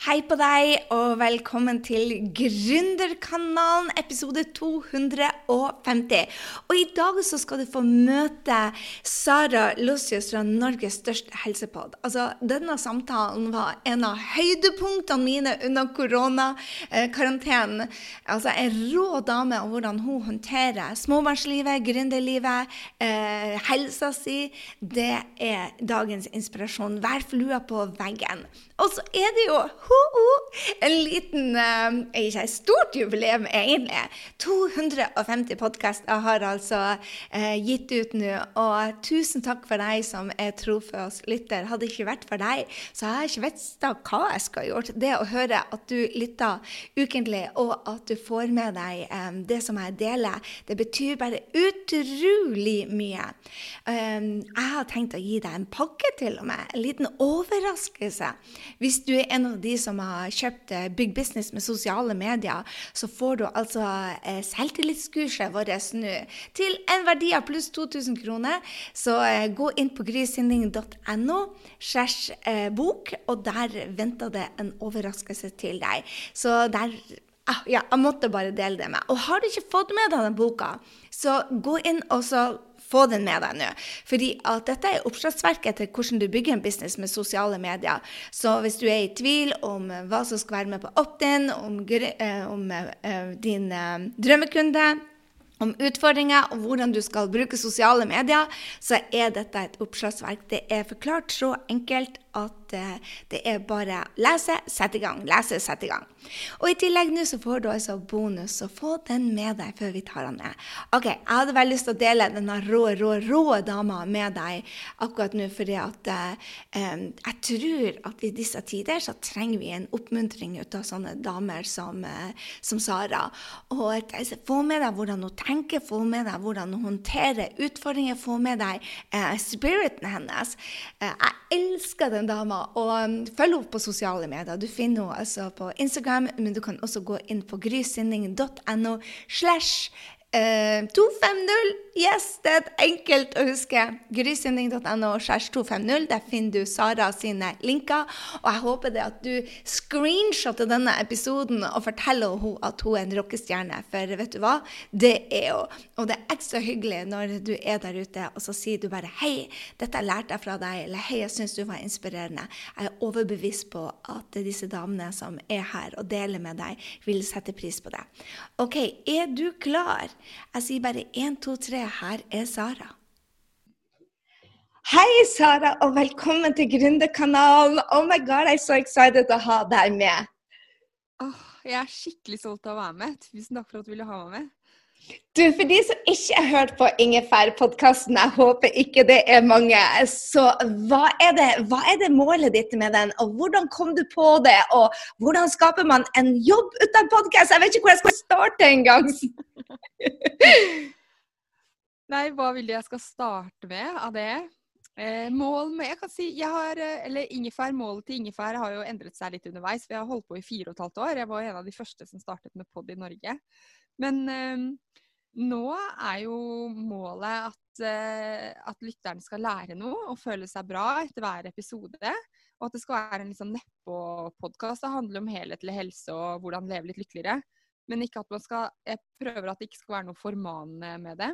Hei på deg, og velkommen til Gründerkanalen, episode 250. Og i dag så skal du få møte Sara Lossius fra Norges største helsepod. Altså, denne samtalen var en av høydepunktene mine under koronakarantenen. Altså, en rå dame om hvordan hun håndterer småbarnslivet, gründerlivet, eh, helsa si. Det er dagens inspirasjon. Vær flua på veggen. Og så er det jo en liten eh, Ikke et stort jubileum, egentlig. 250 podkaster har altså eh, gitt ut nå. Og tusen takk for deg som er trofast lytter. Hadde det ikke vært for deg, så har jeg ikke visst hva jeg skal gjort. Det å høre at du lytter ukentlig, og at du får med deg eh, det som jeg deler, det betyr bare utrolig mye. Um, jeg har tenkt å gi deg en pakke, til og med. En liten overraskelse. Hvis du er en av de som har kjøpt eh, Big Business med sosiale medier, så får du altså eh, selvtillitskurset vårt nå til en verdi av pluss 2000 kroner. Så eh, gå inn på grysynding.no slash bok, og der venter det en overraskelse til deg. Så der ah, ja, jeg måtte bare dele det med. Og har du ikke fått med deg den boka, så gå inn og så få den med deg nå. Fordi at dette er oppslagsverket til hvordan du bygger en business med sosiale medier. Så hvis du er i tvil om hva som skal være med på opt-in, om, eh, om uh, din drømmekunde, om utfordringer og hvordan du skal bruke sosiale medier, så er dette et oppslagsverk. Det er forklart så enkelt at uh, det er bare lese, sette i gang. Lese, sette i gang. Og i tillegg nå så får du altså bonus, så få den med deg før vi tar den ned. Ok, Jeg hadde veldig lyst til å dele denne rå, rå, rå dama med deg akkurat nå, fordi at eh, jeg tror at i disse tider så trenger vi en oppmuntring ut av sånne damer som, eh, som Sara. Og altså, Få med deg hvordan hun tenker, få med deg hvordan hun håndterer utfordringer, få med deg eh, spiriten hennes. Eh, jeg elsker den dama, og um, følg henne på sosiale medier. Du finner henne altså på Instagram men du kan også gå inn på grysynding.no slash 250. Yes, det er enkelt å huske. Grysynding.no 250. Der finner du Sara sine linker. Og jeg håper det at du screenshotter denne episoden og forteller henne at hun er en rockestjerne. For vet du hva? Det er hun. Og det er ekstra hyggelig når du er der ute, og så sier du bare 'Hei, dette har lært jeg fra deg', eller 'Hei, jeg syns du var inspirerende'. Jeg er overbevist på at disse damene som er her og deler med deg, vil sette pris på det. OK, er du klar? Jeg sier bare én, to, tre. Her er Sara. Hei, Sara, og velkommen til Gründerkanalen. Oh my God, er så excited å ha deg med. Oh, jeg er skikkelig stolt av å være med. Tusen takk for at du ville ha meg med. Du, For de som ikke har hørt på Ingefær-podkasten, jeg håper ikke det er mange, så hva er, det, hva er, det, målet ditt med den, og hvordan kom du på det, og hvordan skaper man en jobb uten podkast? Jeg vet ikke hvor jeg skal starte engang. Nei, hva vil du jeg skal starte med av det? Eh, mål med Jeg kan si jeg har eh, Eller ingefær, målet til ingefær har jo endret seg litt underveis. For jeg har holdt på i fire og et halvt år. Jeg var en av de første som startet med pod i Norge. Men eh, nå er jo målet at, eh, at lytterne skal lære noe og føle seg bra etter hver episode. Og at det skal være en liksom nedpå-podkast. Det handler om helhetlig helse og hvordan leve litt lykkeligere. Men ikke at man skal Jeg prøver at det ikke skal være noe formanende med det.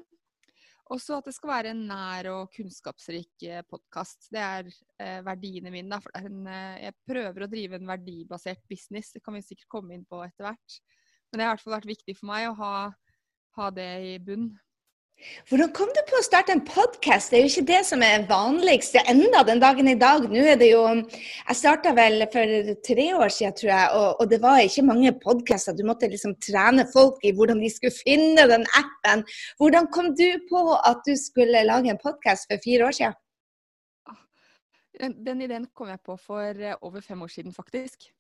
Også at det skal være en nær og kunnskapsrik eh, podkast. Det er eh, verdiene mine. Da. For en, eh, jeg prøver å drive en verdibasert business. Det kan vi sikkert komme inn på etter hvert. Men det har i hvert fall vært viktig for meg å ha, ha det i bunn. Hvordan kom du på å starte en podkast? Det er jo ikke det som er vanligst enda den dagen i dag. Nå er det jo Jeg starta vel for tre år siden, tror jeg, og, og det var ikke mange podkaster. Du måtte liksom trene folk i hvordan de skulle finne den appen. Hvordan kom du på at du skulle lage en podkast for fire år siden? Den ideen kom jeg på for eh, over fem år siden, faktisk.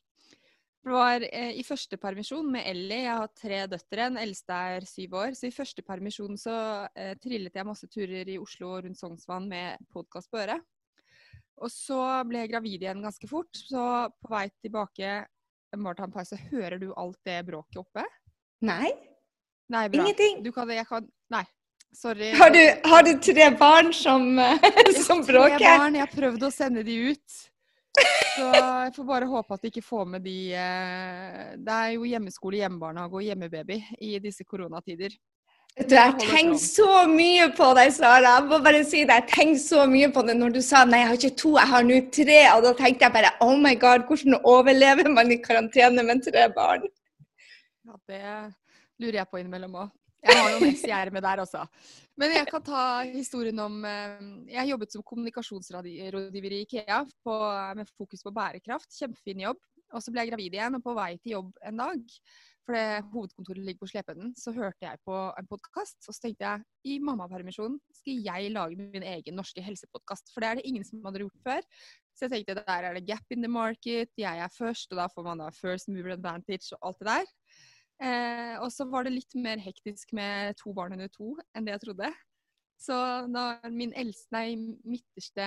Var eh, i første permisjon med Ellie. Jeg har tre døtre. Den eldste er syv år. Så i første permisjon så eh, trillet jeg masse turer i Oslo og rundt Sognsvann med podkast på øret. Og så ble jeg gravid igjen ganske fort. Så på vei tilbake ta en pause. Hører du alt det bråket oppe? Nei. Nei bra. Ingenting. Du kan, jeg kan Nei. Sorry. Har du, har du tre barn som, som bråker? Tre barn. Jeg har prøvd å sende de ut. Så jeg får bare håpe at de ikke får med de eh, Det er jo hjemmeskole, hjemmebarnehage og hjemmebaby i disse koronatider. Du, jeg har tenkt så mye på deg, Sara. Jeg må bare si det. Jeg tenkte så mye på det når du sa nei, jeg har ikke to, jeg har nå tre. Og da tenkte jeg bare oh my god, hvordan overlever man i karantene med tre barn? Ja, det lurer jeg på innimellom òg. Jeg har noen S ermet der også. Men jeg kan ta historien om eh, Jeg jobbet som kommunikasjonsrådgiver i Ikea på, med fokus på bærekraft. Kjempefin jobb. Og så ble jeg gravid igjen og på vei til jobb en dag. For hovedkontoret ligger på Slependen. Så hørte jeg på en podkast, og så tenkte jeg i mammapermisjonen skal jeg lage min egen norske helsepodkast. For det er det ingen som hadde gjort før. Så jeg tenkte der er det gap in the market, jeg er først, og da får man da first mover advantage og alt det der. Eh, og så var det litt mer hektisk med to barn under to enn det jeg trodde. Så da min eldste, nei, midterste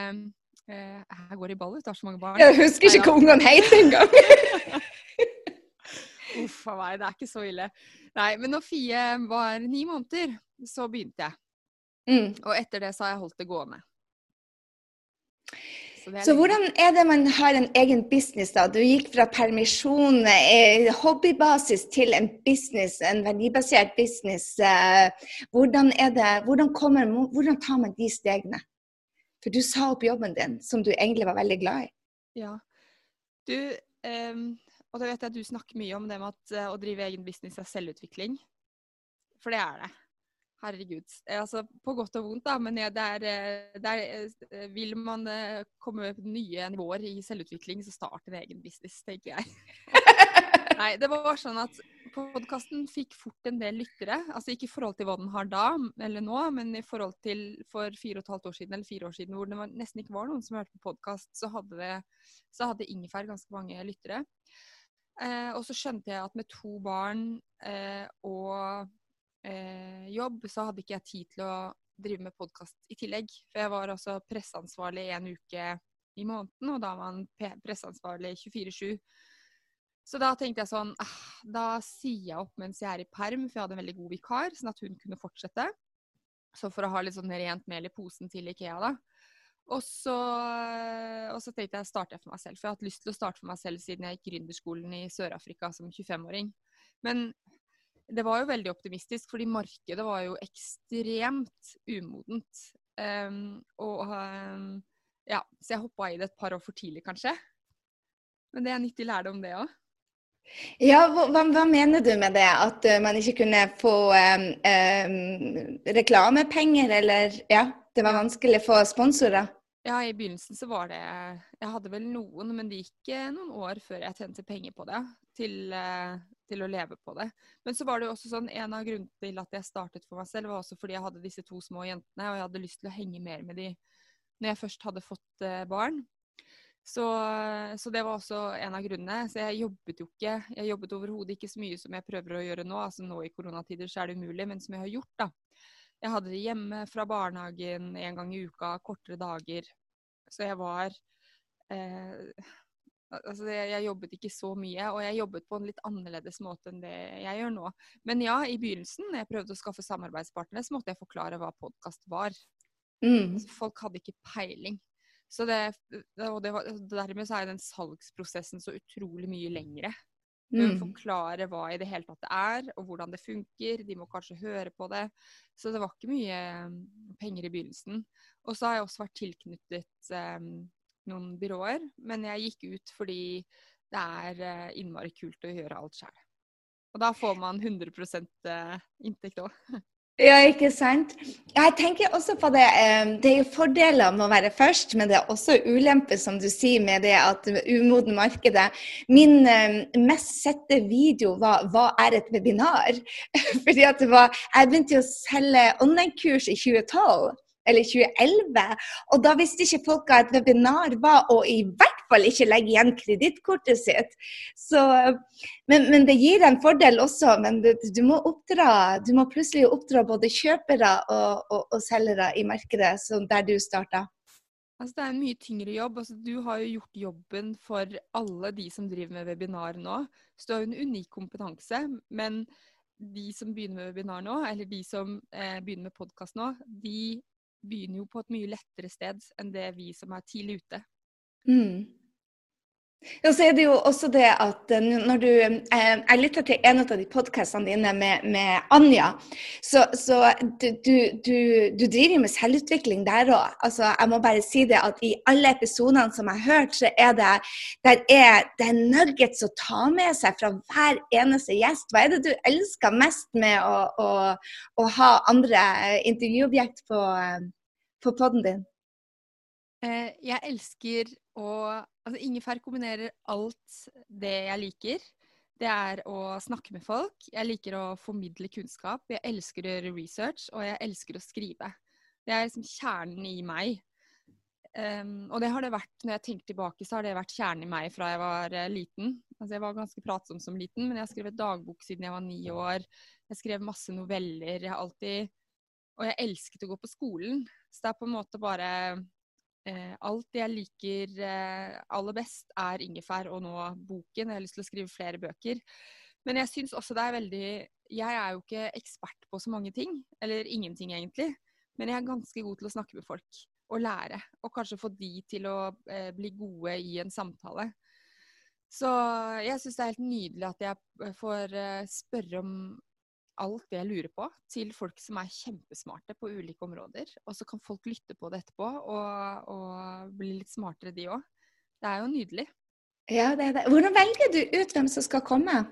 eh, Jeg går i ball, det har så mange barn. Jeg husker ikke hva ungene het engang. Uff a meg, det er ikke så ille. Nei, men når Fie var ni måneder, så begynte jeg. Mm. Og etter det så har jeg holdt det gående. Så, så hvordan er det man har en egen business, da? Du gikk fra permisjon, eh, hobbybasis, til en business, en verdibasert business. Hvordan hvordan, det, hvordan, kommer, hvordan tar man de stegene? For du sa opp jobben din, som du egentlig var veldig glad i. Ja. Du, um, og da vet jeg at du snakker mye om det med at å drive egen business er selvutvikling. For det er det. Herregud. Eh, altså, på godt og vondt, da. Men der, der eh, vil man eh, komme på nye nivåer i selvutvikling, så start en egen business, tenker jeg. Nei, det var sånn at podkasten fikk fort en del lyttere. Altså ikke i forhold til hva den har da, eller nå, men i forhold til for fire og et halvt år siden eller fire år siden, hvor det var, nesten ikke var noen som hørte på podkast, så, så hadde Ingefær ganske mange lyttere. Eh, og så skjønte jeg at med to barn eh, og eh, jobb, så hadde ikke jeg tid til å drive med podkast i tillegg. For jeg var også presseansvarlig en uke i måneden, og da var man presseansvarlig 24-7. Så da tenkte jeg sånn ah, Da sier jeg opp mens jeg er i perm, for jeg hadde en veldig god vikar, sånn at hun kunne fortsette. Så for å ha litt sånn rent mel i posen til Ikea, da. Og så, og så tenkte jeg starte for meg selv, for jeg har hatt lyst til å starte for meg selv siden jeg gikk gründerskolen i Sør-Afrika som 25-åring. Men det var jo veldig optimistisk, fordi markedet var jo ekstremt umodent. Um, og um, ja, så jeg hoppa i det et par år for tidlig, kanskje. Men det er nyttig lærdom, det òg. Ja, hva, hva, mener du med det? At uh, man ikke kunne få um, reklamepenger, eller ja, det var vanskelig å få sponsorer? Ja, i begynnelsen så var det Jeg hadde vel noen, men det gikk eh, noen år før jeg tjente penger på det. Til, uh, til å leve på det. Men så var det jo også sånn, en av grunnene til at jeg startet for meg selv, var også fordi jeg hadde disse to små jentene, og jeg hadde lyst til å henge mer med de når jeg først hadde fått eh, barn. Så, så, det var også en av grunnene. Så jeg jobbet jo ikke Jeg jobbet overhodet ikke så mye som jeg prøver å gjøre nå. Altså nå i koronatider så er det umulig, men som jeg har gjort, da. Jeg hadde det hjemme fra barnehagen en gang i uka, kortere dager. Så jeg var eh, Altså, jeg jobbet ikke så mye, og jeg jobbet på en litt annerledes måte enn det jeg gjør nå. Men ja, i begynnelsen, når jeg prøvde å skaffe samarbeidspartnere, så måtte jeg forklare hva podkast var. Mm. Altså, folk hadde ikke peiling. Så det, og det var, dermed så er den salgsprosessen så utrolig mye lengre. Mm. forklare hva i det hele tatt det er, og hvordan det funker. De må kanskje høre på det. Så det var ikke mye mm, penger i begynnelsen. Og så har jeg også vært tilknyttet um, noen byråer, men jeg gikk ut fordi det er eh, innmari kult å gjøre alt sjøl. Og da får man 100 eh, inntekt òg. Ja, ikke sant. Jeg tenker også på det. Eh, det er jo fordeler med å være først, men det er også ulemper, som du sier, med det at umoden markedet. Min mest sette video var 'Hva er et webinar?' Fordi at det var Jeg begynte å selge online-kurs i 2012 eller 2011. Og da visste ikke folk et webinar var, og i hvert fall ikke legge igjen kredittkortet sitt. Så, men, men, det gir en fordel også. Men det, du, må oppdra, du må plutselig oppdra både kjøpere og, og, og selgere i markedet der du starta. Altså, det er en mye tyngre jobb. Altså, du har jo gjort jobben for alle de som driver med webinar nå. Så du har jo en unik kompetanse. Men de som begynner med webinar nå, eller de som eh, begynner med podkast nå, de begynner jo på et mye lettere sted enn det vi som er tidlig ute. Mm. Ja, så er det jo også det at eh, når du eh, Jeg lytta til en av de podkastene dine med, med Anja. Så, så du, du, du, driver med selvutvikling der òg. Altså, jeg må bare si det at i alle episodene som jeg har hørt, så er det, der er, det nuggets å ta med seg fra hver eneste gjest. Hva er det du elsker mest med å, å, å ha andre intervjuobjekt på, eh, på poden din? Eh, jeg elsker å Altså, ingefær kombinerer alt det jeg liker. Det er å snakke med folk. Jeg liker å formidle kunnskap. Jeg elsker å gjøre research, og jeg elsker å skrive. Det er liksom kjernen i meg. Um, og det har det vært, når jeg tenker tilbake, så har det vært kjernen i meg fra jeg var uh, liten. Altså, jeg var ganske pratsom som liten, men jeg har skrevet dagbok siden jeg var ni år. Jeg skrev masse noveller. Jeg har alltid Og jeg elsket å gå på skolen. Så det er på en måte bare alt jeg liker eh, aller best, er ingefær og nå boken. Jeg har lyst til å skrive flere bøker. Men jeg syns også det er veldig Jeg er jo ikke ekspert på så mange ting. Eller ingenting, egentlig. Men jeg er ganske god til å snakke med folk og lære. Og kanskje få de til å eh, bli gode i en samtale. Så jeg syns det er helt nydelig at jeg eh, får eh, spørre om alt det jeg lurer på, til folk som er kjempesmarte på ulike områder. Og så kan folk lytte på det etterpå og, og bli litt smartere, de òg. Det er jo nydelig. Ja, det er det. Hvordan velger du ut hvem som skal komme?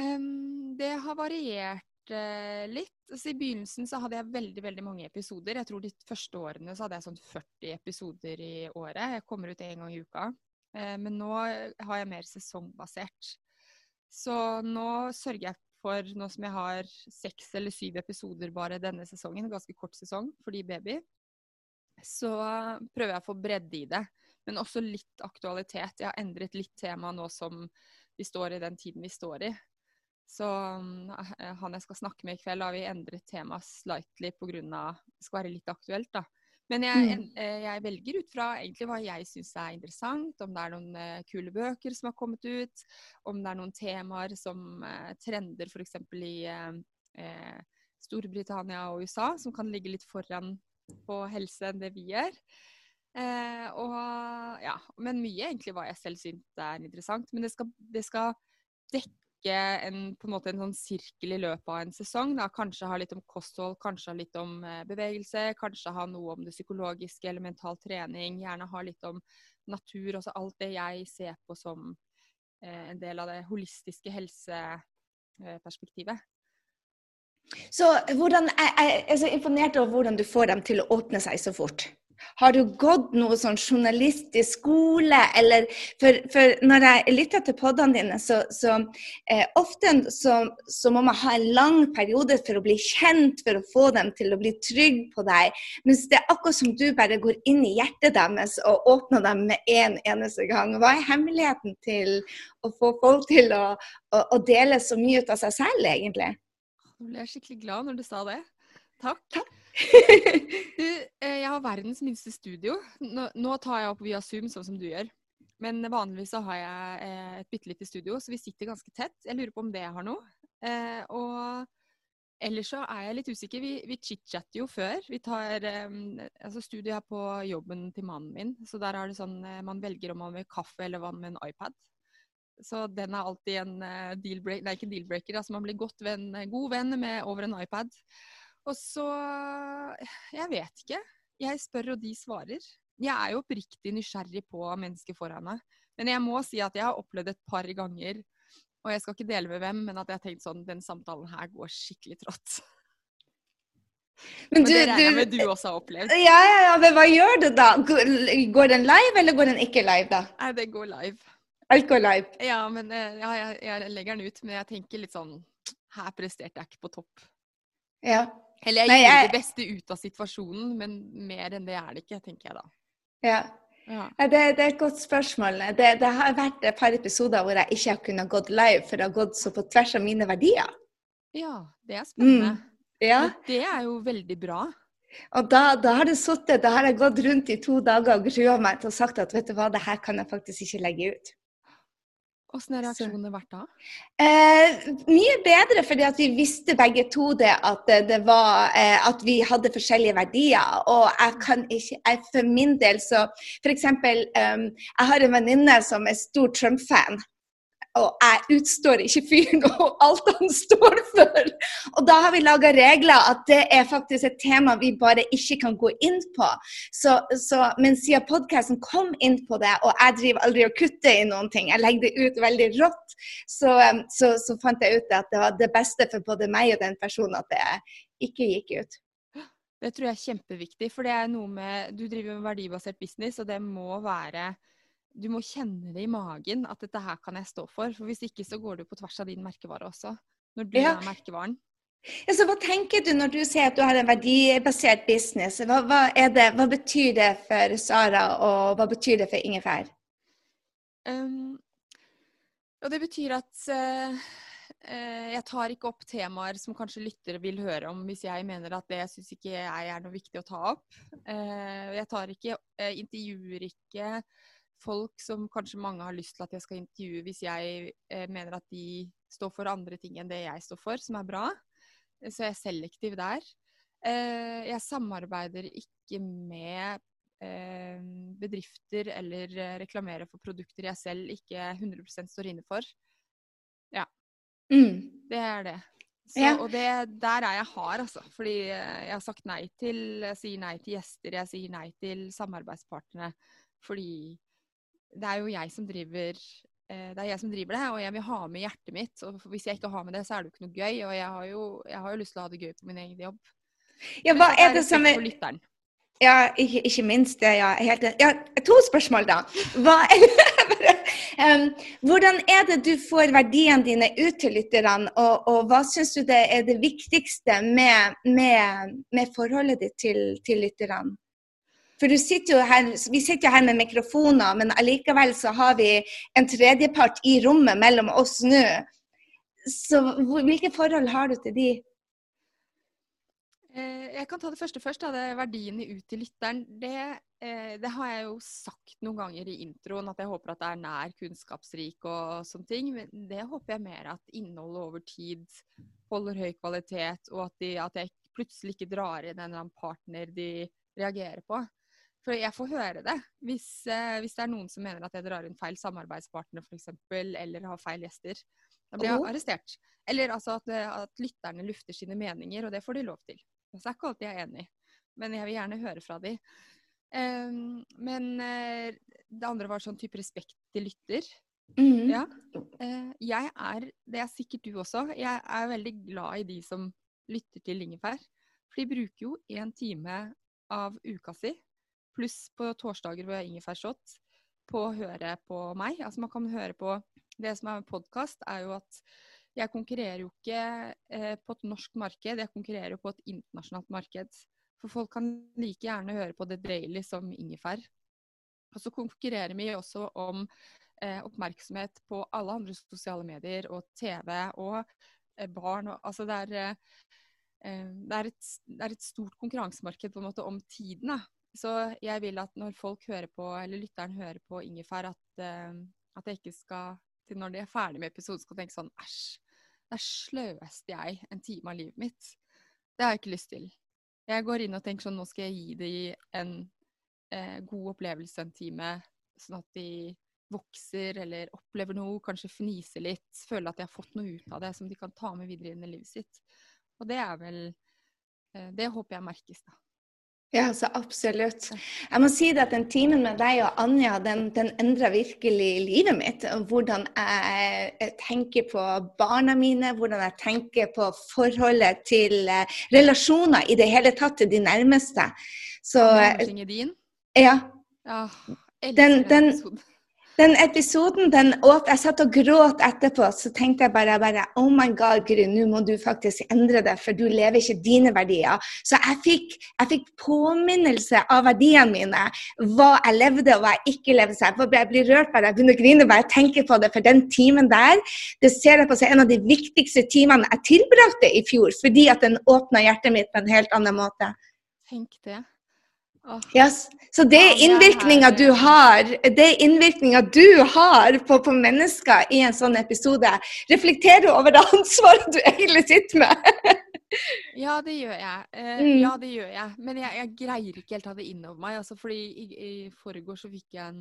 Um, det har variert uh, litt. Altså, I begynnelsen så hadde jeg veldig veldig mange episoder. Jeg tror De første årene så hadde jeg sånn 40 episoder i året. Jeg kommer ut én gang i uka. Uh, men nå har jeg mer sesongbasert. Så nå sørger jeg for, nå som jeg har seks eller syv episoder bare denne sesongen, ganske kort sesong fordi baby, så prøver jeg å få bredde i det. Men også litt aktualitet. Jeg har endret litt tema nå som vi står i den tiden vi står i. Så eh, han jeg skal snakke med i kveld, har vi endret temaet slightly pga. det skal være litt aktuelt. da. Men jeg, mm. Eh, jeg, velger ut fra egentlig hva jeg syns er interessant. Om det er noen uh, kule bøker som har kommet ut. Om det er noen temaer som uh, trender f.eks. i Storbritannia og USA, som kan ligge litt foran på helse enn det vi gjør. og, ja, men mye egentlig hva jeg selv syns er interessant. Men det skal, det skal dekke ikke en, på en måte en sånn sirkel i løpet av en sesong. Da. Kanskje ha litt om kosthold, kanskje ha litt om eh, bevegelse, kanskje ha noe om det psykologiske eller mental trening. Gjerne ha litt om natur. Også alt det jeg ser på som eh, en del av det holistiske helseperspektivet. Så hvordan, jeg, jeg er så imponert over hvordan du får dem til å åpne seg så fort. Har du gått noe sånn journalistisk skole, eller For, for når jeg lytter til podene dine, så, så eh, ofte så, så, må man ha en lang periode for å bli kjent, for å få dem til å bli trygge på deg. Mens det er akkurat som du bare går inn i hjertet deres og åpner dem med en eneste gang. Hva er hemmeligheten til å få folk til å, å, å dele så mye ut av seg selv, egentlig? Nå ble jeg skikkelig glad når du sa det. Takk. Takk. du, eh, jeg har verdens minste studio. Nå, nå, tar jeg opp via Zoom, sånn som du gjør. Men vanligvis så har jeg eh, et bitte lite studio, så vi sitter ganske tett. Jeg lurer på om det har noe. Eh, og ellers så er jeg litt usikker. Vi, vi chit-chatter jo før. Vi tar altså Studiet er på jobben til mannen min, så der er det sånn man velger om man vil kaffe eller vann med en iPad. Så den er alltid en deal-breaker. Nei, ikke deal-breaker. Altså man blir godt venn, god venn med over en iPad. Og så Jeg vet ikke. Jeg spør, og de svarer. Jeg er jo oppriktig nysgjerrig på mennesket foran meg. Men jeg må si at jeg har opplevd et par ganger, og jeg skal ikke dele med hvem, men at jeg har tenkt sånn Den samtalen her går skikkelig trått. Men, men, det regner jeg med du også har opplevd. Ja, ja, ja, men hva gjør du da? Går den live, eller går den ikke live, da? Nei, det går live. Alt går live? Ja, men eh, ja, jeg, jeg legger den ut. Men jeg tenker litt sånn Her presterte jeg ikke på topp. Ja. Eller jeg gjør det beste ut av situasjonen, men mer enn det er det ikke, tenker jeg da. Ja. ja. Det, det, er et godt spørsmål. Det, det, har vært et par episoder hvor jeg ikke har kunnet gått live, for det har gått så på tvers av mine verdier. Ja, det er spennende. Mm. Ja. Det er jo veldig bra. Og da, da har det sittet, da har jeg gått rundt i to dager og grua meg til å sagt at vet du hva, det her kan jeg faktisk ikke legge ut. Hvordan har reaksjonene vært da? Eh, mye bedre, fordi at vi visste begge to det at, det var, eh, at vi hadde forskjellige verdier. Og jeg kan ikke jeg, For min del så F.eks. Um, jeg har en venninne som er stor Trump-fan og jeg utstår ikke fyren og alt han står for. Og da har vi laga regler at det er faktisk et tema vi bare ikke kan gå inn på. Så, så, men siden podkasten kom inn på det, og jeg driver aldri og kutter i noen ting, jeg legger det ut veldig rått, så, um, så, så fant jeg ut at det var det beste for både meg og den personen at det ikke gikk ut. Det tror jeg er kjempeviktig, for det er noe med Du driver med verdibasert business, og det må være du må kjenne det i magen at dette her kan jeg stå for. For hvis ikke så går du på tvers av din merkevare også. Når du ja. er merkevaren. Ja, så hva tenker du når du sier at du har en verdibasert business? Hva, hva, det, hva betyr det for Sara, og hva betyr det for Ingefær? Um, og det betyr at uh, uh, jeg tar ikke opp temaer som kanskje lyttere vil høre om, hvis jeg mener at det syns ikke jeg er noe viktig å ta opp. Uh, jeg tar ikke, intervjuer ikke folk som kanskje mange har lyst til at jeg skal intervjue hvis jeg eh, mener at de står for andre ting enn det jeg står for, som er bra. Så jeg er selektiv der. Eh, jeg samarbeider ikke med eh, bedrifter eller eh, reklamerer for produkter jeg selv ikke 100% står inne for. Ja. Mm. Det er det. Så, ja. Og det, der er jeg hard, altså. Fordi eh, jeg har sagt nei til Jeg sier nei til gjester, jeg sier nei til samarbeidspartnere. Fordi det er jo jeg som driver eh, det er jeg som driver det, og jeg vil ha med hjertet mitt. og Hvis jeg ikke har med det, så er det jo ikke noe gøy. Og jeg har jo, jeg har jo lyst til å ha det gøy på min egen jobb. Ja, hva er det som er Ja, ikke, ikke, minst det. Ja. Helt, ja, to spørsmål, da. Um, hvordan er det du får verdiene dine ut til lytterne, og, og hva syns du det er det viktigste med, med, med forholdet ditt til, til lytterne? For sitter her, Vi sitter jo her med mikrofoner, men allikevel så har vi en tredjepart i rommet mellom oss nå. Så hvilke forhold har du til de? Eh, jeg kan ta det første først. Det er verdiene ut til lytteren. Det, eh, det, har jeg jo sagt noen ganger i introen, at jeg håper at det er nær kunnskapsrik og sånne ting. Men det håper jeg mer at innholdet over tid holder høy kvalitet, og at, de, at jeg plutselig ikke drar inn en eller annen partner de reagerer på. For jeg får høre det. Hvis, eh, hvis, det er noen som mener at jeg drar inn feil samarbeidspartner f.eks., eller har feil gjester. Da blir jeg arrestert. Eller altså at, eh, at, lytterne lufter sine meninger, og det får de lov til. Så er ikke alltid jeg er enig, men jeg vil gjerne høre fra de. Um, men uh, det andre var sånn type respekt til lytter. Mm. Ja. Uh, jeg er, det er sikkert du også, jeg er veldig glad i de som lytter til Ingefær. For de bruker jo en time av uka si Pluss på torsdager hvor jeg har ingefærshot, på å høre på meg. Altså man kan høre på Det som er med podkast, er jo at jeg konkurrerer jo ikke eh, på et norsk marked, jeg konkurrerer jo på et internasjonalt marked. For folk kan like gjerne høre på The Daily som ingefær. Og så konkurrerer vi også om eh, oppmerksomhet på alle andre sosiale medier og TV og eh, barn. Og, altså det er, eh, det, er et, det er, et, stort konkurransemarked på en måte om tiden. Da. Så jeg vil at når folk hører på, eller lytteren hører på ingefær, at, uh, at jeg ikke skal til når de er ferdig med episoden, skal tenke sånn æsj, der sløste jeg en time av livet mitt. Det har jeg ikke lyst til. Jeg går inn og tenker sånn, nå skal jeg gi dem en eh, god opplevelse en time, sånn at de vokser eller opplever noe, kanskje fniser litt, føler at de har fått noe ut av det som de kan ta med videre inn i livet sitt. Og det er vel eh, Det håper jeg merkes, da. Ja, så absolutt. Jeg må si det at den timen med deg og Anja, den, den endra virkelig livet mitt. Hvordan jeg tenker på barna mine, hvordan jeg tenker på forholdet til uh, relasjoner i det hele tatt til de nærmeste. Så er din? Ja. ja den, den, den episoden den åt, Jeg satt og gråt etterpå, så tenkte jeg bare, bare Oh my God, Gry, nå må du faktisk endre det, for du lever ikke dine verdier. Så jeg fikk, jeg fikk påminnelse av verdiene mine, hva jeg levde og hva jeg ikke levde. Så jeg blir rørt bare, jeg begynner å grine bare jeg tenker på det, for den timen der det ser jeg på som en av de viktigste timene jeg tilbrakte i fjor, fordi at den åpna hjertet mitt på en helt annen måte. Tenk det. Yes. Så det er innvirkninga du har det er innvirkninga du har på, på mennesker i en sånn episode. Reflekterer du over det ansvaret du egentlig sitter med? Ja, det gjør jeg. Eh, Mm. Ja, det gjør jeg. Men jeg, jeg greier ikke helt å ta det inn over meg. Altså, fordi i, i forgår så fikk jeg en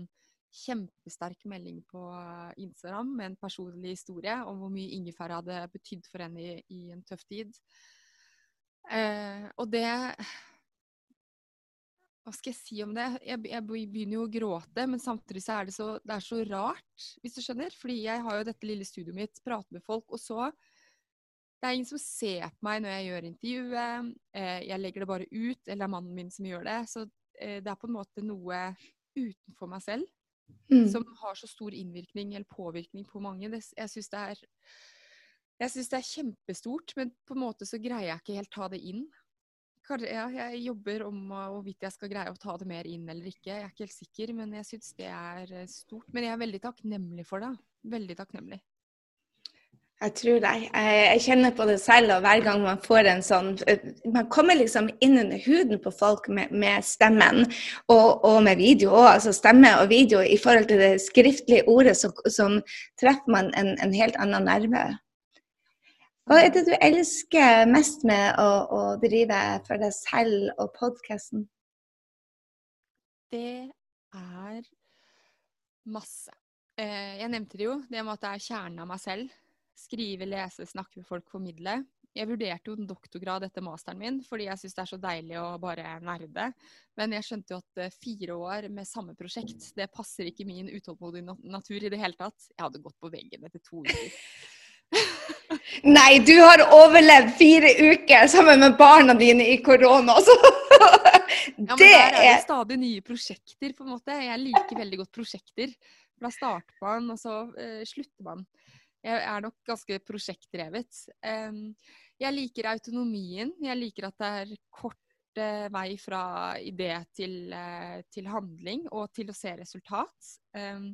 kjempesterk melding på Instagram med en personlig historie om hvor mye ingefær hadde betydd for henne i, i en tøff tid. Eh, og det Hva skal jeg si om det? Jeg, jeg begynner jo å gråte, men samtidig så er det så, det er så rart, hvis du skjønner. Fordi jeg har jo dette lille studioet mitt, prater med folk, og så det er ingen som ser på meg når jeg gjør intervjuet. Eh, jeg legger det bare ut, eller det er mannen min som gjør det. Så eh, det er på en måte noe utenfor meg selv Mm. som har så stor innvirkning eller påvirkning på mange. Det, jeg syns det er jeg synes det er kjempestort, men på en måte så greier jeg ikke helt ta det inn. Ja, jeg jobber om hvorvidt jeg skal greie å ta det mer inn eller ikke. Jeg er ikke helt sikker, men jeg syns det er eh, stort. Men jeg er veldig takknemlig for det. Veldig takknemlig. Jeg tror deg. Jeg, kjenner på det selv, og hver gang man får en sånn Man kommer liksom inn under huden på folk med, med stemmen, og, og med video òg. Altså stemme og video i forhold til det skriftlige ordet, så, som treffer man en, en helt annen nerve. Hva er det du elsker mest med å, å drive for deg selv og podkasten? Det er masse. Eh, jeg nevnte det jo, det med at det er kjernen av meg selv. Skrive, lese, snakke med folk, formidle. Jeg vurderte jo en doktorgrad etter masteren min, fordi jeg syns det er så deilig å bare nerde. Men jeg skjønte jo at eh, fire år med samme prosjekt, det passer ikke min utålmodige natur i det hele tatt. Jeg hadde gått på veggen etter to uker. Nei, du har overlevd fire uker sammen med barna dine i korona, så Ja, men Det der er det stadig nye prosjekter, på en måte. Jeg liker veldig godt prosjekter. Da starter man, og så uh, slutter man. Jeg er nok ganske prosjektdrevet. Um, jeg liker autonomien. Jeg liker at det er kort uh, vei fra idé til, uh, til handling og til å se resultat. Em,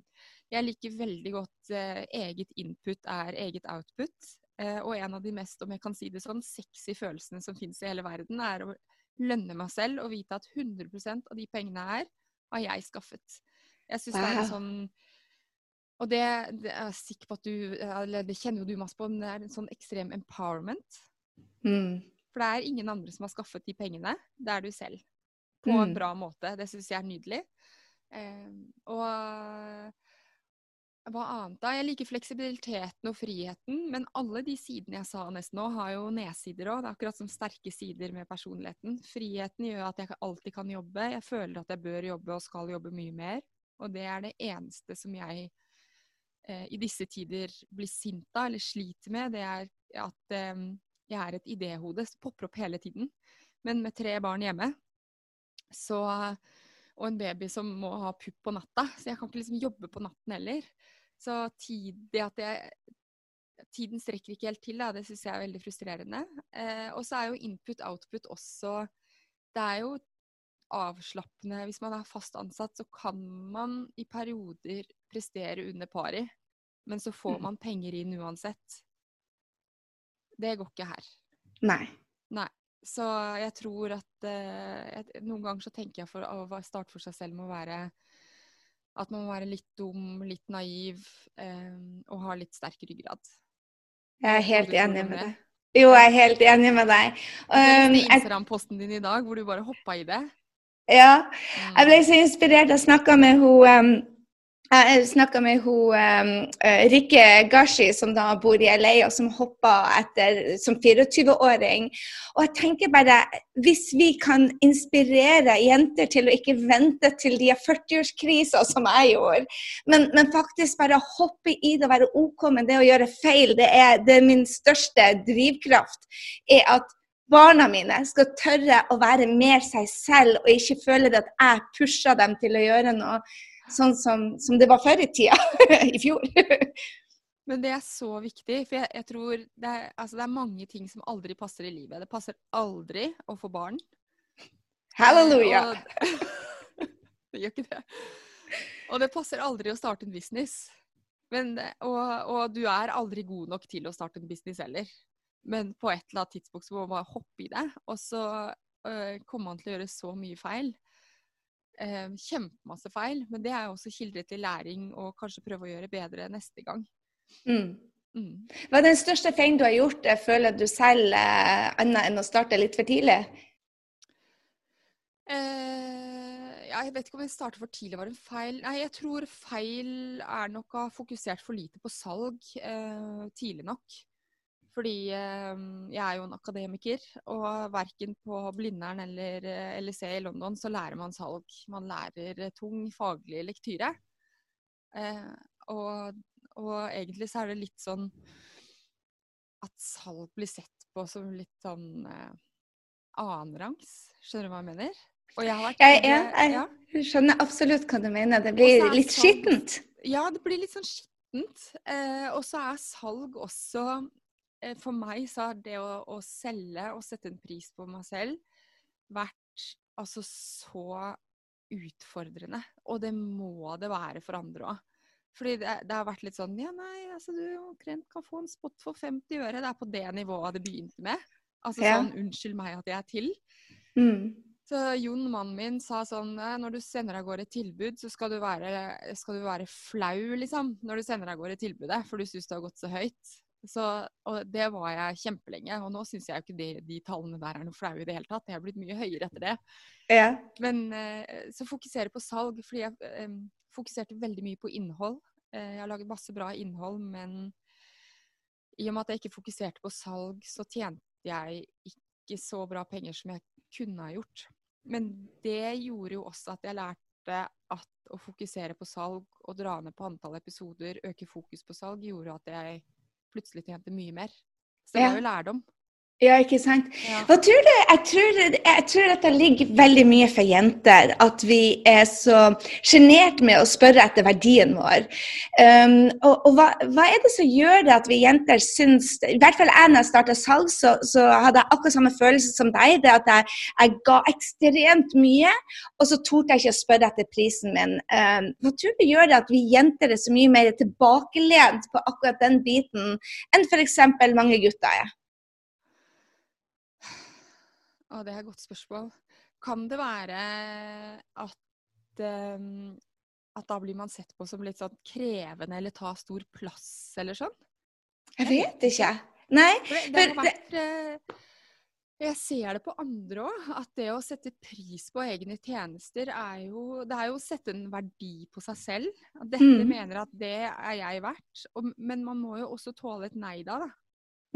jeg liker veldig godt eh, eget input er eget output. Eh, og en av de mest, om jeg kan si det sånn, sexy følelsene som finnes i hele verden, er å lønne meg selv og vite at 100% av de pengene her har jeg skaffet. Jeg synes det er en sånn Og det, det er jeg sikker på at du Eller det kjenner jo du masse på, men det er en sånn ekstrem empowerment. mm. For det er ingen andre som har skaffet de pengene. Det er du selv. På Mm. en bra måte. Det syns jeg er nydelig. Eh, og hva annet da? Jeg liker fleksibiliteten og friheten, men alle de sidene jeg sa nesten nå, har jo nedsider òg. Det er akkurat som sterke sider med personligheten. Friheten gjør at jeg alltid kan jobbe. Jeg føler at jeg bør jobbe og skal jobbe mye mer. Og det er det eneste som jeg eh, i disse tider blir sint av eller sliter med. Det er at eh, jeg er et idéhode som popper opp hele tiden. Men med tre barn hjemme så, og en baby som må ha pupp på natta, så jeg kan ikke liksom jobbe på natten heller. Så tid, det at jeg Tiden strekker ikke helt til, da, det syns jeg er veldig frustrerende. Eh, og så er jo input-output også Det er jo avslappende. Hvis man er fast ansatt, så kan man i perioder prestere under pari, men så får Mm. man penger inn uansett. Det går ikke her. Nei. Nei. Så jeg tror at eh, Noen ganger så tenker jeg for å starte for seg selv med å være At man må være litt dum, litt naiv eh, og ha litt sterk ryggrad. Jeg er helt enig med deg. Jo, jeg er helt enig med deg. Um, Instagram-posten din i dag hvor du bare hoppa i det. ja, Mm. jeg ble så inspirert. Jeg snakka med hun um, jeg snakka med hun, um, eh, Rikke Gashi, som da bor i LA, og som hoppa etter som 24-åring. Og jeg tenker bare, hvis vi kan inspirere jenter til å ikke vente til de har 40-årskrisa, som jeg gjorde, men, men faktisk bare hoppe i det og være OK med det å gjøre feil, det er, det er min største drivkraft. er at barna mine skal tørre å være mer seg selv, og ikke føle at jeg pusher dem til å gjøre noe sånn som, som det var før i tida, i fjor. Men det er så viktig, for jeg, jeg tror det er, altså det er mange ting som aldri passer i livet. Det passer aldri å få barn. Halleluja. Og- det gjør ikke det. Og det passer aldri å starte en business. Men, og, og du er aldri god nok til å starte en business heller. Men på et eller annet tidspunkt så må man bare hoppe i det. Og så øh, kommer man til å gjøre så mye feil. Eh, kjempemasse feil, men det er også kilder til læring og kanskje prøve å gjøre bedre neste gang. Mm. Mm. Hva er den største feilen du har gjort, jeg føler du selv, eh, annet enn å starte litt for tidlig? Eh, jeg vet ikke om det startet for tidlig var en feil. Nei, jeg tror feil er nok å ha fokusert for lite på salg eh, tidlig nok. Fordi eh, jeg er jo en akademiker, og verken på Blindern eller LSE i London så lærer man salg. Man lærer tung faglig lektyre. og og egentlig så er det litt sånn at salg blir sett på som litt sånn eh, annenrangs. Skjønner du hva jeg mener? Og jeg har vært jeg, jeg, jeg skjønner absolutt hva du mener. Det blir litt salg, skittent. Ja, det blir litt sånn skittent. Eh, og så er salg også eh, For meg så har det å, å, selge og sette en pris på meg selv vært altså så utfordrende. Og det må det være for andre òg. Fordi det, det, har vært litt sånn Ja, nei, altså du omtrent kan få en spot for 50 øre. Det er på det nivået det begynte med. Altså ja. sånn Unnskyld meg at jeg er til. Mm. Så Jon, mannen min, sa sånn Når du sender av gårde et tilbud, så skal du, være, skal du være flau, liksom. Når du sender av gårde tilbudet, for du syns det har gått så høyt. Så, og det var jeg kjempelenge. Og nå syns jeg jo ikke de, de, tallene der er noe flaue i det hele tatt. Jeg har blitt mye høyere etter det. Ja. Men eh, så fokusere på salg, fordi jeg eh, fokuserte veldig mye på innhold. Eh, jeg har laget masse bra innhold, men i og med at jeg ikke fokuserte på salg, så tjente jeg ikke så bra penger som jeg kunne ha gjort. Men det gjorde jo også at jeg lærte at å fokusere på salg og dra ned på antall episoder, øke fokus på salg, gjorde at jeg plutselig tjente mye mer. Så det var jo lærdom. Ja, ikke sant. Ja. Tror du? Jeg tror, jeg tror dette ligger veldig mye for jenter. At vi er så sjenert med å spørre etter verdien vår. Um, og, og hva, hva, er det som gjør det at vi jenter syns I hvert fall jeg når jeg starta salg, så, så, hadde jeg akkurat samme følelse som deg. det At jeg, jeg ga ekstremt mye, og så torde jeg ikke å spørre etter prisen min. Um, hva tror du gjør det at vi jenter er så mye mer tilbakelent på akkurat den biten enn f.eks. mange gutter er? Å, det er et godt spørsmål. Kan det være at, um, at da blir man sett på som litt sånn krevende eller ta stor plass eller sånn? Jeg vet ikke. Nei. Det, det har vært uh, jeg ser det på andre òg, at det å sette pris på egne tjenester er jo Det er jo å sette en verdi på seg selv. At dette mm. mener at det er jeg verdt. Og, men man må jo også tåle et nei da. da.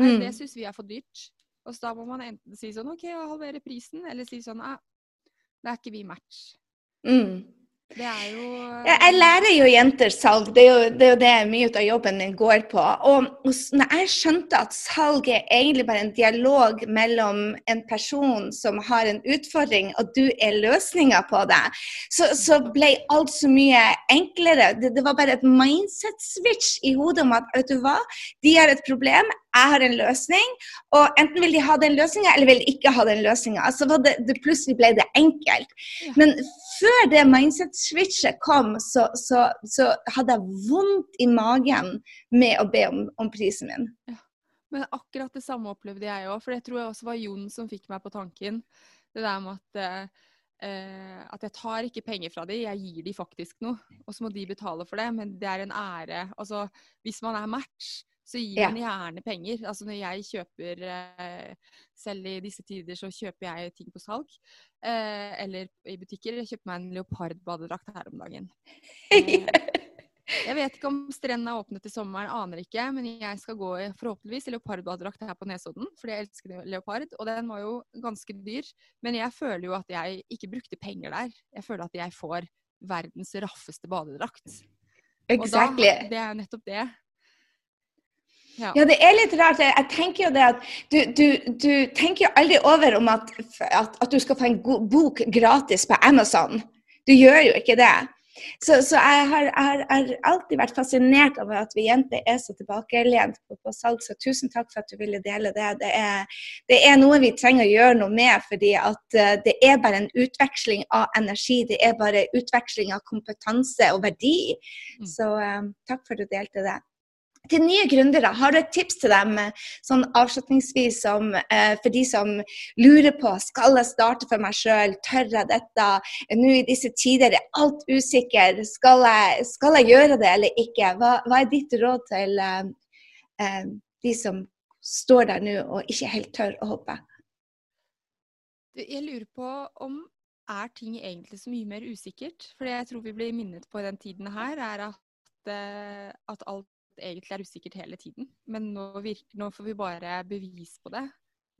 Mm. Det syns vi er for dyrt. Og så da må man enten si sånn OK, jeg halverer prisen, eller si sånn Æ, det er ikke vi match. Mm. Det er jo ja, Jeg lærer jo jenter salg. Det er jo det, er jo det mye av jobben min går på. Og, når jeg skjønte at salg er egentlig bare en dialog mellom en person som har en utfordring, og du er løsninga på det, så, så, ble alt så mye enklere. Det, det var bare et mindset-switch i hodet om at vet du hva, de har et problem, jeg har en løsning, og enten vil de ha den løsninga, eller vil de ikke ha den løsninga. Så det, det, plutselig ble det enkelt. Men før det mindset-switchet kom, så, så, så, hadde jeg vondt i magen med å be om, om prisen min. Ja. Men akkurat det samme opplevde jeg òg, for det tror jeg også var Jon som fikk meg på tanken. Det der med at eh, at jeg tar ikke penger fra dem, jeg gir dem faktisk noe. Og så må de betale for det, men det er en ære. Altså, hvis man er match, så gir ja. man gjerne penger. Altså når jeg kjøper eh, Selv i disse tider så kjøper jeg ting på salg. Eh, eller i butikker. Jeg kjøper meg en leopardbadedrakt her om dagen. Eh, jeg vet ikke om strendene er åpnet i sommeren, aner ikke. Men jeg skal gå i forhåpentligvis i leopardbadedrakt her på Nesodden, fordi jeg elsker leopard. Og den var jo ganske dyr. Men jeg føler jo at jeg ikke brukte penger der. Jeg føler at jeg får verdens raffeste badedrakt. Exactly. Da, det er jo nettopp det. Ja. ja. det er litt rart. Jeg tenker jo det at du, du, du tenker jo aldri over om at, at, at, du skal få en bok gratis på Amazon. Du gjør jo ikke det. Så, så jeg, har, jeg, har, alltid vært fascinert over at vi jenter er så tilbakelent på, på, salg. Så tusen takk for at du ville dele det. Det er, det er, noe vi trenger å gjøre noe med, fordi at uh, det er bare en utveksling av energi. Det er bare utveksling av kompetanse og verdi. Mm. Så um, takk for at du delte det. Til nye gründere, har du et tips til dem sånn avslutningsvis som, eh, for de som lurer på skal jeg starte for meg sjøl, tør jeg dette? Nå i disse tider er alt usikker. Skal jeg, skal jeg gjøre det eller ikke? Hva, hva er ditt råd til eh, eh de som står der nå og ikke helt tør å hoppe? Jeg lurer på om er ting egentlig så mye mer usikkert? For det jeg tror vi blir minnet på i den tiden her, er at, eh, at alt egentlig er usikkert hele tiden. Men nå, virker, nå, får vi bare bevis på det.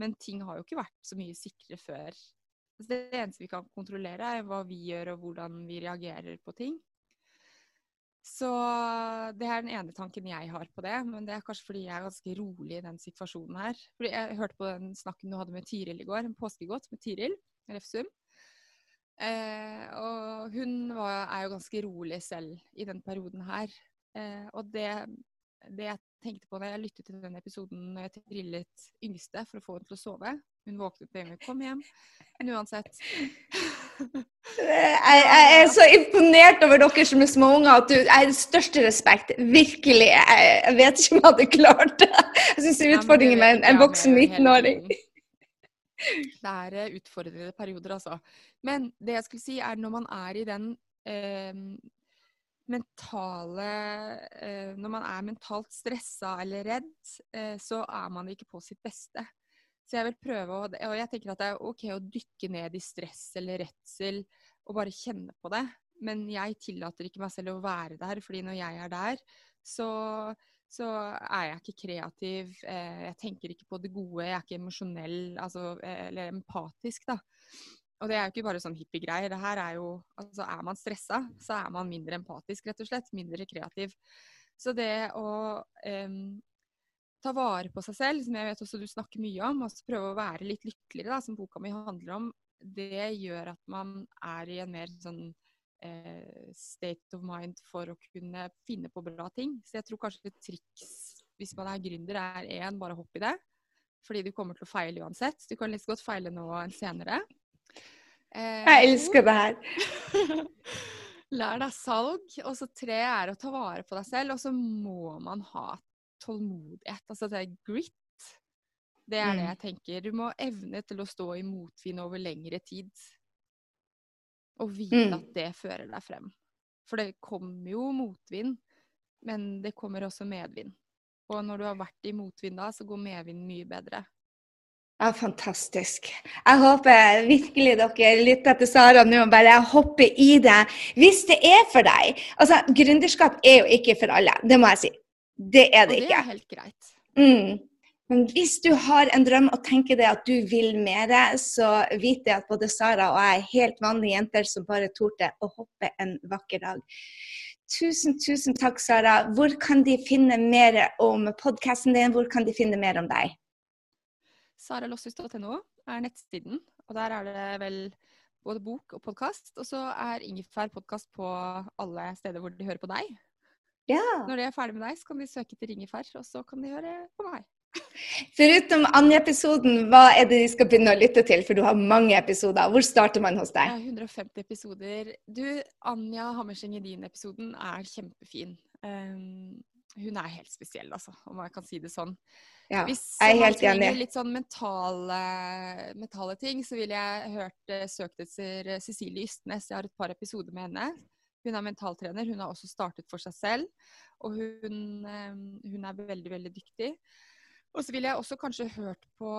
Men ting har jo ikke vært så mye sikre før. Altså, det eneste vi kan kontrollere, er hva vi gjør og hvordan vi reagerer på ting. Så det er den ene tanken jeg har på det, men det er kanskje fordi jeg er ganske rolig i den situasjonen her. Fordi Jeg hørte på den snakken du hadde med Tiril i går, en påskegodt med Tiril Refsum. Eh, og hun var, er jo ganske rolig selv i den perioden her. Eh, og det, det, jeg tenkte på da jeg lyttet til den episoden når jeg trillet yngste for å få henne til å sove Hun våknet med en gang hun kom hjem. Men uansett. jeg, jeg, er så imponert over dere som er små unger at du Jeg har største respekt. Virkelig. Jeg, jeg, vet ikke om jeg hadde klart det. Jeg syns det er utfordringer med en, en voksen 19-åring. Det er eh, utfordrende perioder, altså. Men det jeg skulle si, er når man er i den eh, mentale eh, Når man er mentalt stressa eller redd, eh, så er man ikke på sitt beste. Så jeg vil prøve å Og jeg tenker at det er OK å dykke ned i stress eller redsel og bare kjenne på det. Men jeg tillater ikke meg selv å være der, fordi når jeg er der, så, så er jeg ikke kreativ. Eh, jeg tenker ikke på det gode, jeg er ikke emosjonell, altså, eller empatisk, da. Og det er jo ikke bare sånn hippiegreier. Det her er jo Altså, er man stressa, så er man mindre empatisk, rett og slett. Mindre kreativ. Så det å eh, ta vare på seg selv, som jeg vet også du snakker mye om, og prøve å være litt lykkeligere, da, som boka mi handler om, det gjør at man er i en mer sånn eh, state of mind for å kunne finne på bra ting. Så jeg tror kanskje et triks hvis man er gründer, er én, bare hopp i det. Fordi du kommer til å feile uansett. Du kan litt godt feile nå enn senere. Eh, jeg elsker det her. Lær deg salg. Og så tre er å ta vare på deg selv. Og så må man ha tålmodighet. Altså det er grit. Det er mm. det jeg tenker. Du må evne til å stå i motvind over lengre tid. Og vite mm. at det fører deg frem. For det kommer jo motvind, men det kommer også medvind. Og når du har vært i motvind da, så går medvind mye bedre. Ja, fantastisk. Jeg håper virkelig dere lytter til Sara nå og bare hopper i det. Hvis det er for deg Altså, gründerskap er jo ikke for alle, det må jeg si. Det er det, ikke. Og det er helt greit. Mm. Men hvis du har en drøm og tenker deg at du vil mer, så vit det at både Sara og jeg er helt vanlige jenter som bare torde å hoppe en vakker dag. Tusen, tusen takk, Sara. Hvor kan de finne mer om podkasten din? Hvor kan de finne mer om deg? saralosshus.no er nettsiden. Og der er det vel både bok og podkast. Og så er Ingefær podkast på alle steder hvor de hører på deg. Ja. Når de er ferdig med deg, så kan de søke til Ingefær, og så kan de høre på meg. Foruten Anja-episoden, hva er det de skal begynne å lytte til? For du har mange episoder. Hvor starter man hos deg? Ja, 150 episoder. Du, Anja Hammerseng Edin-episoden er kjempefin. Um, hun er helt spesiell, altså, om jeg kan si det sånn. Ja, Hvis jeg er helt man trenger litt sånn mentale, mentale, ting, så ville jeg hørt uh, søkt etter Cecilie Ystnes. Jeg har et par episoder med henne. Hun er mentaltrener. Hun har også startet for seg selv. Og hun, um, hun er veldig, veldig dyktig. Og så ville jeg også kanskje hørt på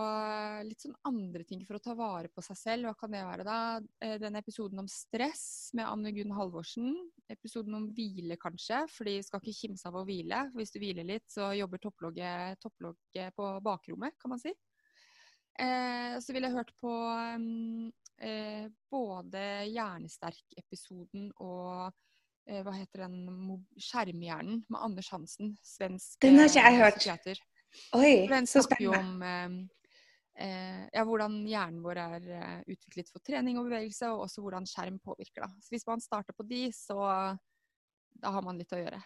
litt sånn andre ting for å ta vare på seg selv. Hva kan det være da? Eh, den episoden om stress med Anne Gunn Halvorsen. Episoden om hvile, kanskje. fordi de skal ikke kimse av å hvile. For hvis du hviler litt, så jobber topplogget, topplogget på bakrommet, kan man si. Eh, så ville jeg hørt på mm, eh, både Hjernesterk-episoden og eh, hva heter den Skjermhjernen med Anders Hansen. Svensk Den har ikke jeg hørt. Psykiater. Oi, Den så spennende. jo om eh, ja, hvordan hjernen vår er eh, utviklet for trening og bevegelse, og også hvordan skjerm påvirker. Da. Så hvis man starter på de, så da har man litt å gjøre.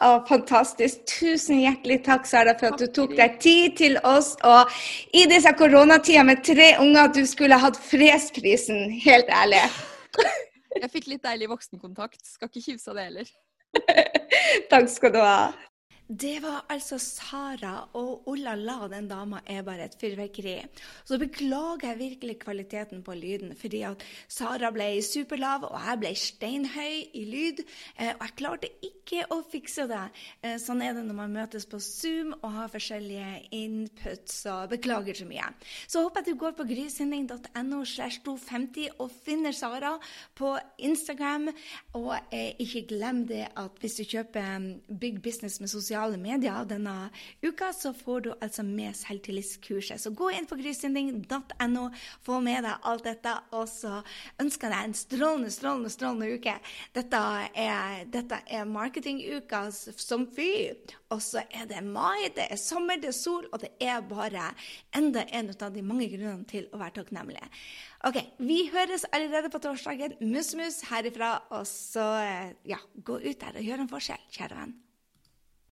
Oh, fantastisk. Tusen hjertelig takk, Sara, for at du tok deg tid til oss. Og i disse koronatida med tre unger, du skulle hatt fredsprisen. Helt ærlig. Jeg fikk litt deilig voksenkontakt. Skal ikke kimse av det heller. takk skal du ha. Det var altså Sara, og oh la den dama er bare et fyrverkeri. Så beklager jeg virkelig kvaliteten på lyden, fordi at Sara ble superlav, og jeg ble steinhøy i lyd. Eh, og jeg klarte ikke å fikse det. Eh, sånn er det når man møtes på Zoom og har forskjellige input, så beklager så mye. Så håper jeg du går på grysynding.no slash 250 og finner Sara på Instagram. Og eh, ikke glem det at hvis du kjøper Big Business med sosiale sosiale medier denne uka, så får du altså med selvtillitskurset. Så gå inn på grysynding.no, få med deg alt dette, og så ønsker jeg deg en strålende, strålende, strålende uke. Dette er, dette er marketinguka som fy. Og så er det mai, det er sommer, det er sol, og det er bare enda en av de mange grunnene til å være takknemlig. Ok, vi høres allerede på torsdagen. Mus-mus herifra. Og så, ja, gå ut der og gjør en forskjell, kjære venn.